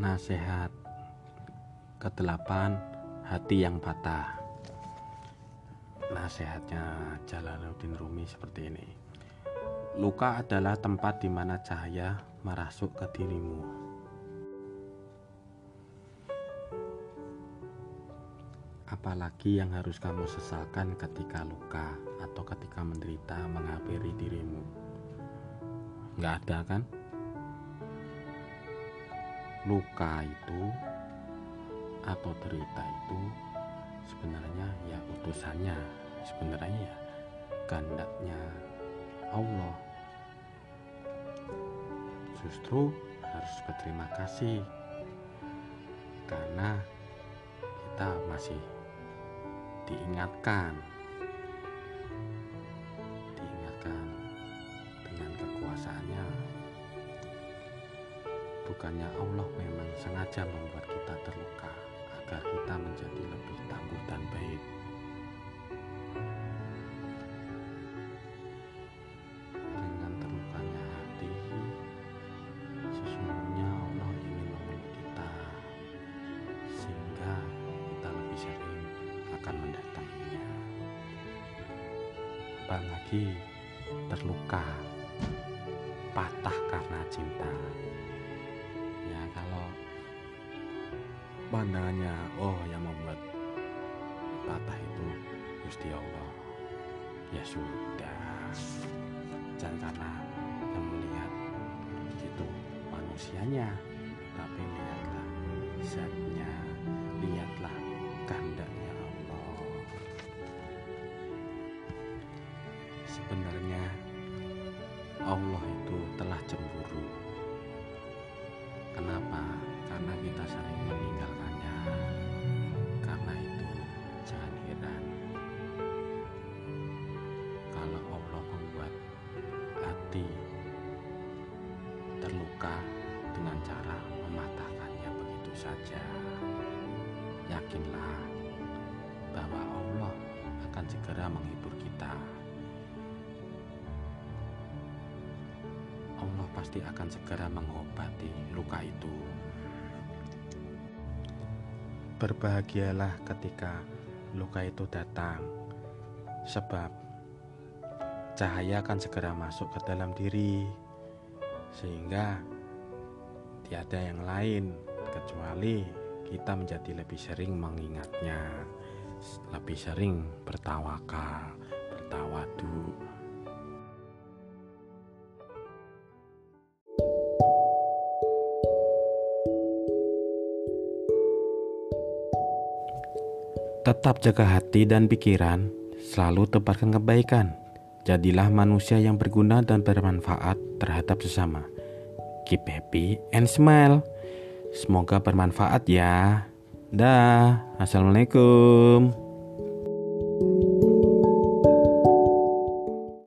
Nasihat kedelapan hati yang patah. Nasihatnya Jalaluddin Rumi seperti ini. Luka adalah tempat di mana cahaya merasuk ke dirimu. Apalagi yang harus kamu sesalkan ketika luka atau ketika menderita menghampiri dirimu. Nggak ada kan? Luka itu atau derita itu sebenarnya ya utusannya sebenarnya ya kehendaknya Allah. Justru harus berterima kasih karena kita masih diingatkan bukannya Allah memang sengaja membuat kita terluka agar kita menjadi lebih tangguh dan baik. Dengan terlukanya hati, sesungguhnya Allah ingin memeluk kita, sehingga kita lebih sering akan mendatanginya. Apalagi terluka, patah karena cinta pandangannya oh yang membuat patah itu Gusti Allah. Ya sudah. Jangan karena yang melihat itu manusianya tapi lihatlah zatnya. Lihatlah kehendaknya Allah. Sebenarnya Allah itu telah cemburu. Kenapa? Karena kita sering cara mematahkannya begitu saja. Yakinlah bahwa Allah akan segera menghibur kita. Allah pasti akan segera mengobati luka itu. Berbahagialah ketika luka itu datang, sebab cahaya akan segera masuk ke dalam diri, sehingga tiada yang lain kecuali kita menjadi lebih sering mengingatnya, lebih sering bertawakal, bertawadu, Tetap jaga hati dan pikiran, selalu tebarkan kebaikan. Jadilah manusia yang berguna dan bermanfaat terhadap sesama. Keep happy and smile. Semoga bermanfaat ya. Dah, assalamualaikum.